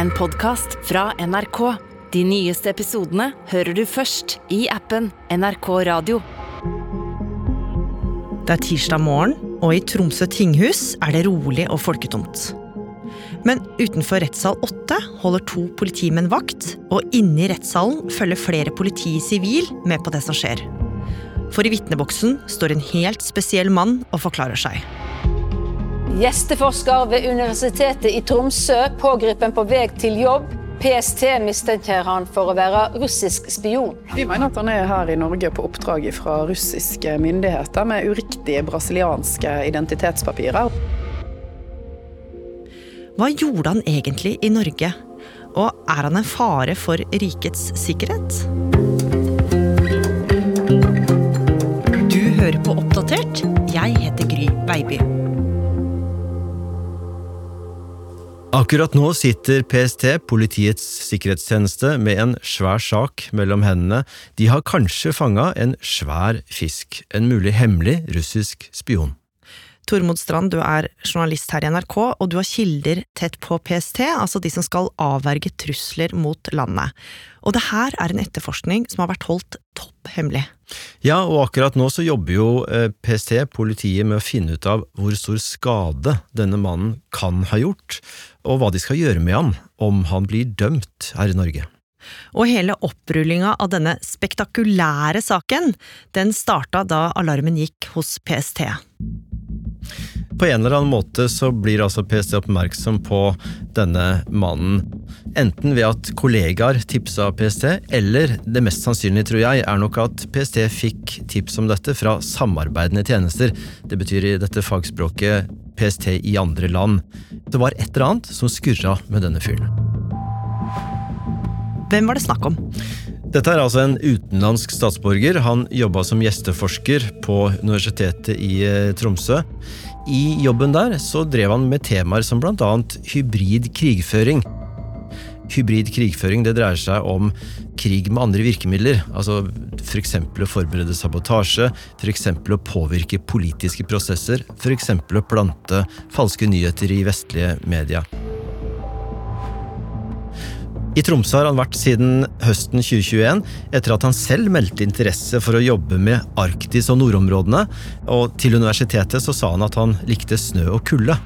en podkast fra NRK. De nyeste episodene hører du først i appen NRK Radio. Det er tirsdag morgen, og i Tromsø tinghus er det rolig og folketomt. Men utenfor rettssal 8 holder to politimenn vakt, og inne i rettssalen følger flere politi i sivil med på det som skjer. For i vitneboksen står en helt spesiell mann og forklarer seg. Gjesteforsker ved Universitetet i Tromsø pågrepet på vei til jobb. PST mistenker han for å være russisk spion. Vi mener at han er her i Norge på oppdrag fra russiske myndigheter med uriktige brasilianske identitetspapirer. Hva gjorde han egentlig i Norge? Og er han en fare for rikets sikkerhet? Akkurat nå sitter PST, Politiets sikkerhetstjeneste, med en svær sak mellom hendene. De har kanskje fanga en svær fisk, en mulig hemmelig russisk spion. Tormod Strand, du er journalist her i NRK, og du har kilder tett på PST, altså de som skal avverge trusler mot landet. Og det her er en etterforskning som har vært holdt topp hemmelig. Ja, og akkurat nå så jobber jo eh, PST, politiet, med å finne ut av hvor stor skade denne mannen kan ha gjort, og hva de skal gjøre med ham om han blir dømt her i Norge. Og hele opprullinga av denne spektakulære saken, den starta da alarmen gikk hos PST. På en eller annen måte så blir altså PST oppmerksom på denne mannen. Enten ved at kollegaer tipsa PST, eller det mest sannsynlige, tror jeg, er nok at PST fikk tips om dette fra samarbeidende tjenester. Det betyr i dette fagspråket PST i andre land. Det var et eller annet som skurra med denne fyren. Hvem var det snakk om? Dette er altså en utenlandsk statsborger. Han jobba som gjesteforsker på Universitetet i eh, Tromsø. I jobben der så drev han med temaer som annet hybrid krigføring. Hybrid krigføring det dreier seg om krig med andre virkemidler. altså F.eks. å forberede sabotasje, f.eks. å påvirke politiske prosesser, f.eks. å plante falske nyheter i vestlige media. I Tromsø har han vært siden høsten 2021, etter at han selv meldte interesse for å jobbe med Arktis og nordområdene, og til universitetet så sa han at han likte snø og kulde.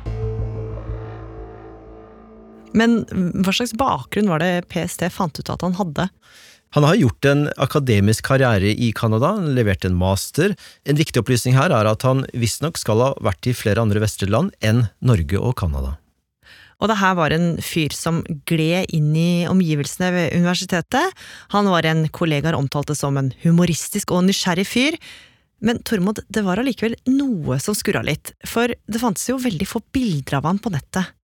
Men hva slags bakgrunn var det PST fant ut at han hadde? Han har gjort en akademisk karriere i Canada, levert en master. En viktig opplysning her er at han visstnok skal ha vært i flere andre vestlige land enn Norge og Canada. Og det her var en fyr som gled inn i omgivelsene ved universitetet. Han var en kollegaer omtalte som en humoristisk og nysgjerrig fyr. Men Tormod, det var allikevel noe som skurra litt, for det fantes jo veldig få bilder av han på nettet.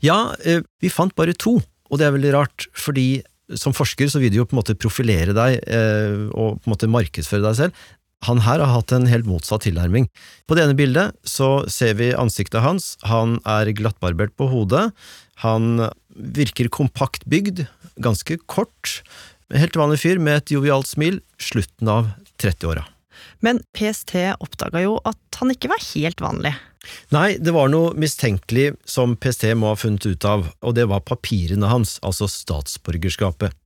Ja, eh, vi fant bare to, og det er veldig rart, fordi som forsker så vil du jo på en måte profilere deg eh, og på en måte markedsføre deg selv. Han her har hatt en helt motsatt tilnærming. På det ene bildet så ser vi ansiktet hans. Han er glattbarbert på hodet. Han virker kompakt bygd, ganske kort. Helt vanlig fyr med et jovialt smil, slutten av 30-åra. Men PST oppdaga jo at han ikke var helt vanlig. Nei, det var noe mistenkelig som PST må ha funnet ut av, og det var papirene hans, altså statsborgerskapet.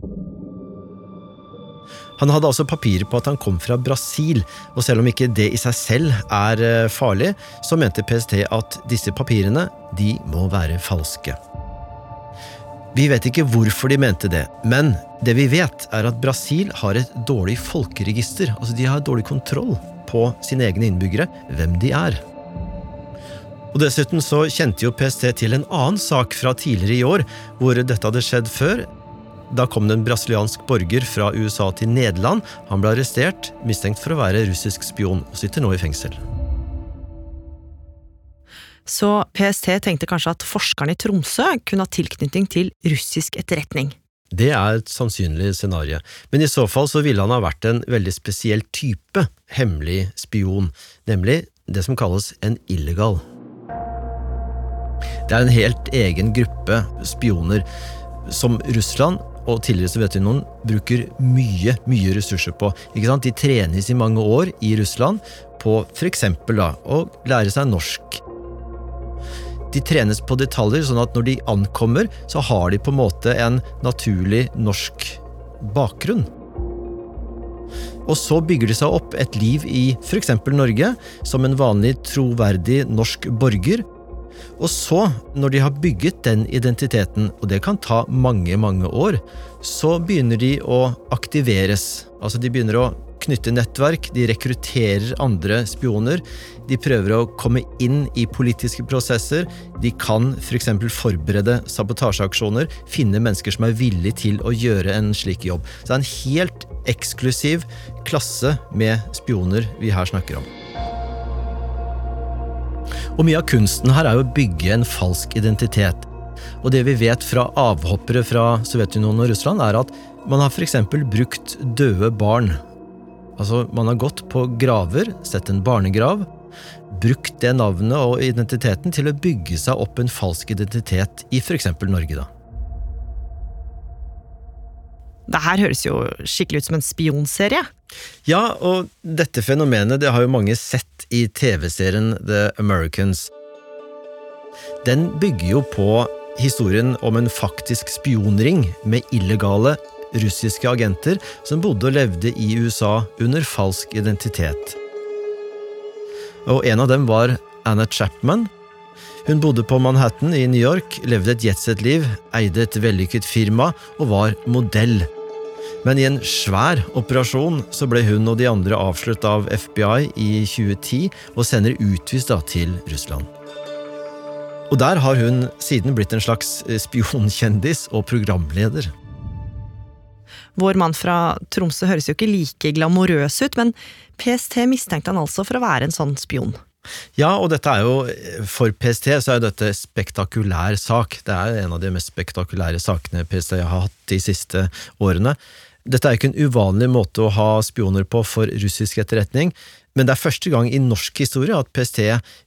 Han hadde altså papirer på at han kom fra Brasil, og selv om ikke det i seg selv er eh, farlig, så mente PST at disse papirene, de må være falske. Vi vet ikke hvorfor de mente det, men det vi vet, er at Brasil har et dårlig folkeregister. Altså, de har dårlig kontroll på sine egne innbyggere, hvem de er. Og Dessuten så kjente jo PST til en annen sak fra tidligere i år, hvor dette hadde skjedd før, da kom det en brasiliansk borger fra USA til Nederland. Han ble arrestert, mistenkt for å være russisk spion, og sitter nå i fengsel. Så PST tenkte kanskje at forskeren i Tromsø kunne ha tilknytning til russisk etterretning. Det er et sannsynlig scenario, men i så fall så ville han ha vært en veldig spesiell type hemmelig spion, nemlig det som kalles en illegal. Det er en helt egen gruppe spioner som Russland og tidligere Sovjetunionen bruker mye, mye ressurser på. Ikke sant? De trenes i mange år i Russland på f.eks. å lære seg norsk. De trenes på detaljer, sånn at når de ankommer, så har de på en måte en naturlig norsk bakgrunn. Og så bygger de seg opp et liv i f.eks. Norge, som en vanlig troverdig norsk borger. Og så, når de har bygget den identiteten, og det kan ta mange, mange år, så begynner de å aktiveres. Altså de begynner å knytte nettverk, de rekrutterer andre spioner. De prøver å komme inn i politiske prosesser. De kan f.eks. For forberede sabotasjeaksjoner, finne mennesker som er villige til å gjøre en slik jobb. Så det er en helt eksklusiv klasse med spioner vi her snakker om. Og Mye av kunsten her er jo å bygge en falsk identitet. Og det vi vet fra avhoppere fra Sovjetunionen og Russland, er at man har f.eks. brukt døde barn. Altså, man har gått på graver, sett en barnegrav, brukt det navnet og identiteten til å bygge seg opp en falsk identitet i f.eks. Norge, da. Det her høres jo skikkelig ut som en spionserie. Ja, og dette fenomenet det har jo mange sett i TV-serien The Americans. Den bygger jo på historien om en faktisk spionring med illegale russiske agenter som bodde og levde i USA under falsk identitet. Og en av dem var Anna Chapman. Hun bodde på Manhattan i New York, levde et jetset-liv, eide et vellykket firma og var modell. Men i en svær operasjon så ble hun og de andre avslørt av FBI i 2010 og senere utvist da til Russland. Og der har hun siden blitt en slags spionkjendis og programleder. Vår mann fra Tromsø høres jo ikke like glamorøs ut, men PST mistenkte han altså for å være en sånn spion. Ja, og dette er jo For PST så er dette spektakulær sak. Det er en av de mest spektakulære sakene PST har hatt de siste årene. Dette er jo ikke en uvanlig måte å ha spioner på for russisk etterretning, men det er første gang i norsk historie at PST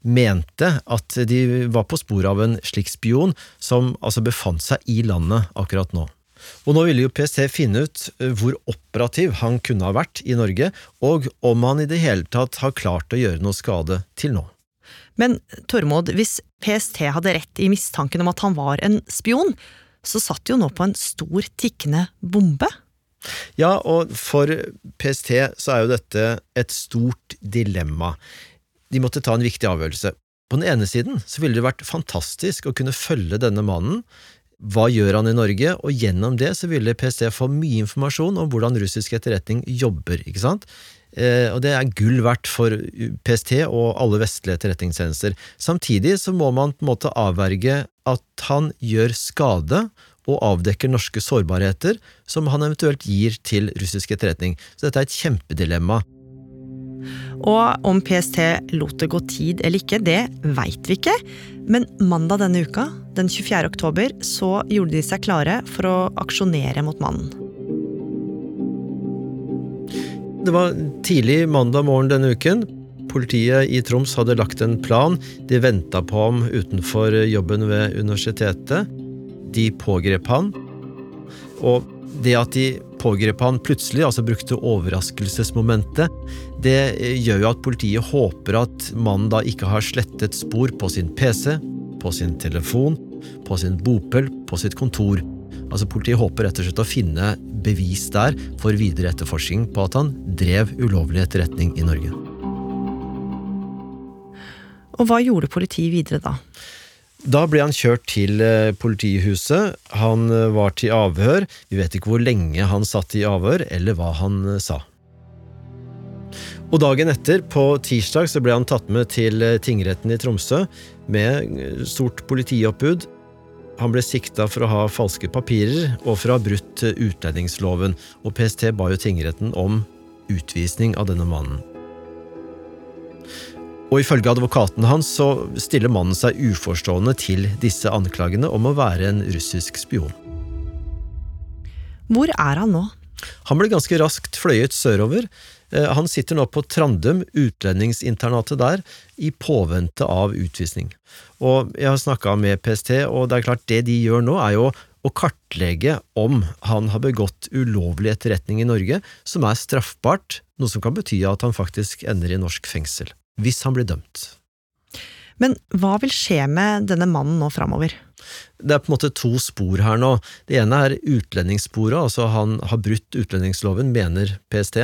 mente at de var på sporet av en slik spion som altså befant seg i landet akkurat nå. Og nå ville jo PST finne ut eh, hvor operativ han kunne ha vært i Norge, og om han i det hele tatt har klart å gjøre noe skade til nå. Men Tormod, hvis PST hadde rett i mistanken om at han var en spion, så satt de jo nå på en stor tikkende bombe? Ja, og for PST så er jo dette et stort dilemma. De måtte ta en viktig avgjørelse. På den ene siden så ville det vært fantastisk å kunne følge denne mannen hva gjør han i Norge, og gjennom det så ville PST få mye informasjon om hvordan russisk etterretning jobber. ikke sant? Eh, og det er gull verdt for PST og alle vestlige etterretningstjenester. Samtidig så må man på en måte avverge at han gjør skade og avdekker norske sårbarheter som han eventuelt gir til russisk etterretning. Så dette er et kjempedilemma. Og om PST lot det gå tid eller ikke, det veit vi ikke. Men mandag denne uka, den 24. oktober, så gjorde de seg klare for å aksjonere mot mannen. Det var tidlig mandag morgen denne uken. Politiet i Troms hadde lagt en plan de venta på ham utenfor jobben ved universitetet. De pågrep han. Og det at de pågrep han plutselig, altså brukte overraskelsesmomentet, det gjør jo at politiet håper at mannen da ikke har slettet spor på sin PC, på sin telefon, på sin bopel, på sitt kontor. Altså Politiet håper rett og slett å finne bevis der for videre etterforskning på at han drev ulovlig etterretning i Norge. Og hva gjorde politiet videre da? Da ble han kjørt til eh, politihuset. Han eh, var til avhør. Vi vet ikke hvor lenge han satt i avhør, eller hva han eh, sa. Og Dagen etter, på tirsdag, så ble han tatt med til tingretten i Tromsø med stort politioppbud. Han ble sikta for å ha falske papirer og for å ha brutt utlendingsloven, og PST ba jo tingretten om utvisning av denne mannen. Og ifølge advokaten hans så stiller mannen seg uforstående til disse anklagene om å være en russisk spion. Hvor er han nå? Han ble ganske raskt fløyet sørover. Eh, han sitter nå på Trandum, utlendingsinternatet der, i påvente av utvisning. Og Jeg har snakka med PST, og det er klart det de gjør nå, er jo å kartlegge om han har begått ulovlig etterretning i Norge, som er straffbart, noe som kan bety at han faktisk ender i norsk fengsel hvis han blir dømt. Men hva vil skje med denne mannen nå framover? Det er på en måte to spor her nå. Det ene er utlendingssporet, altså han har brutt utlendingsloven, mener PST,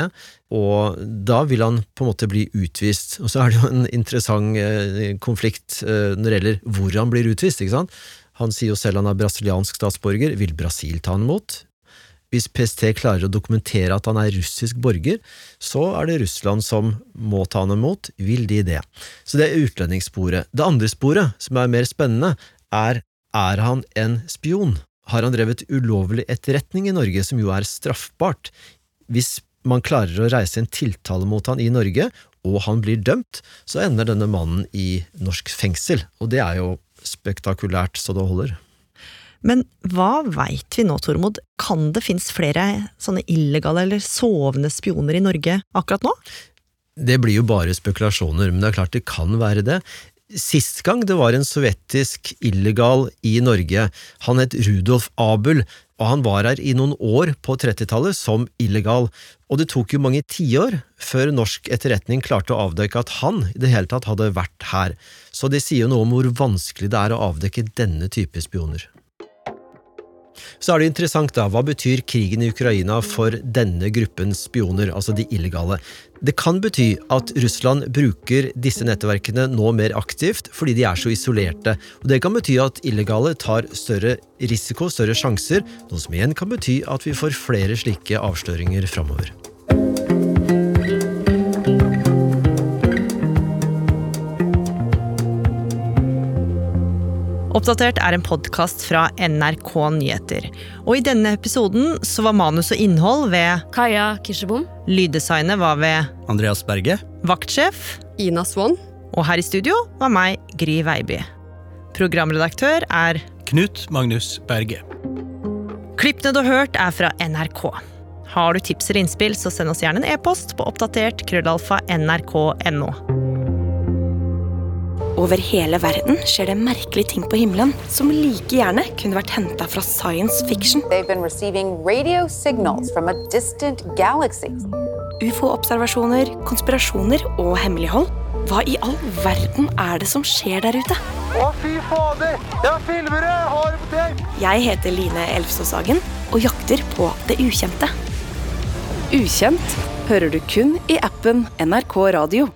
og da vil han på en måte bli utvist. Og så er det jo en interessant eh, konflikt eh, når det gjelder hvor han blir utvist, ikke sant. Han sier jo selv han er brasiliansk statsborger, vil Brasil ta han imot? Hvis PST klarer å dokumentere at han er russisk borger, så er det Russland som må ta han imot. Vil de det? Så det er utlendingssporet. Det andre sporet, som er mer spennende, er er han en spion? Har han drevet ulovlig etterretning i Norge, som jo er straffbart? Hvis man klarer å reise en tiltale mot han i Norge, og han blir dømt, så ender denne mannen i norsk fengsel, og det er jo spektakulært så det holder. Men hva veit vi nå, Tormod? Kan det finnes flere sånne illegale eller sovende spioner i Norge akkurat nå? Det blir jo bare spekulasjoner, men det er klart det kan være det. Sist gang det var en sovjetisk illegal i Norge, han het Rudolf Abel, og han var her i noen år på 30-tallet som illegal, og det tok jo mange tiår før norsk etterretning klarte å avdekke at han i det hele tatt hadde vært her, så det sier jo noe om hvor vanskelig det er å avdekke denne type spioner. Så er det interessant, da, hva betyr krigen i Ukraina for denne gruppen spioner, altså de illegale? Det kan bety at Russland bruker disse nettverkene nå mer aktivt fordi de er så isolerte. Og Det kan bety at illegale tar større risiko, større sjanser, noe som igjen kan bety at vi får flere slike avsløringer framover. Oppdatert er en podkast fra NRK Nyheter. Og i denne episoden så var manus og innhold ved Kaja Kirsebom. Lyddesignet var ved Andreas Berge. Vaktsjef. Ina Swann. Og her i studio var meg, Gry Veiby. Programredaktør er Knut Magnus Berge. Klippene du har hørt, er fra NRK. Har du tips eller innspill, så send oss gjerne en e-post på oppdatert krøllalfa nrk.no. Over hele verden skjer det merkelige ting på himmelen som like gjerne kunne vært henta fra science fiction. Ufo-observasjoner, konspirasjoner og hemmelighold. Hva i all verden er det som skjer der ute? Å, fy fader! Jeg filmer det! Jeg har det på tape! Jeg heter Line Elfsåshagen og jakter på det ukjente. Ukjent hører du kun i appen NRK Radio.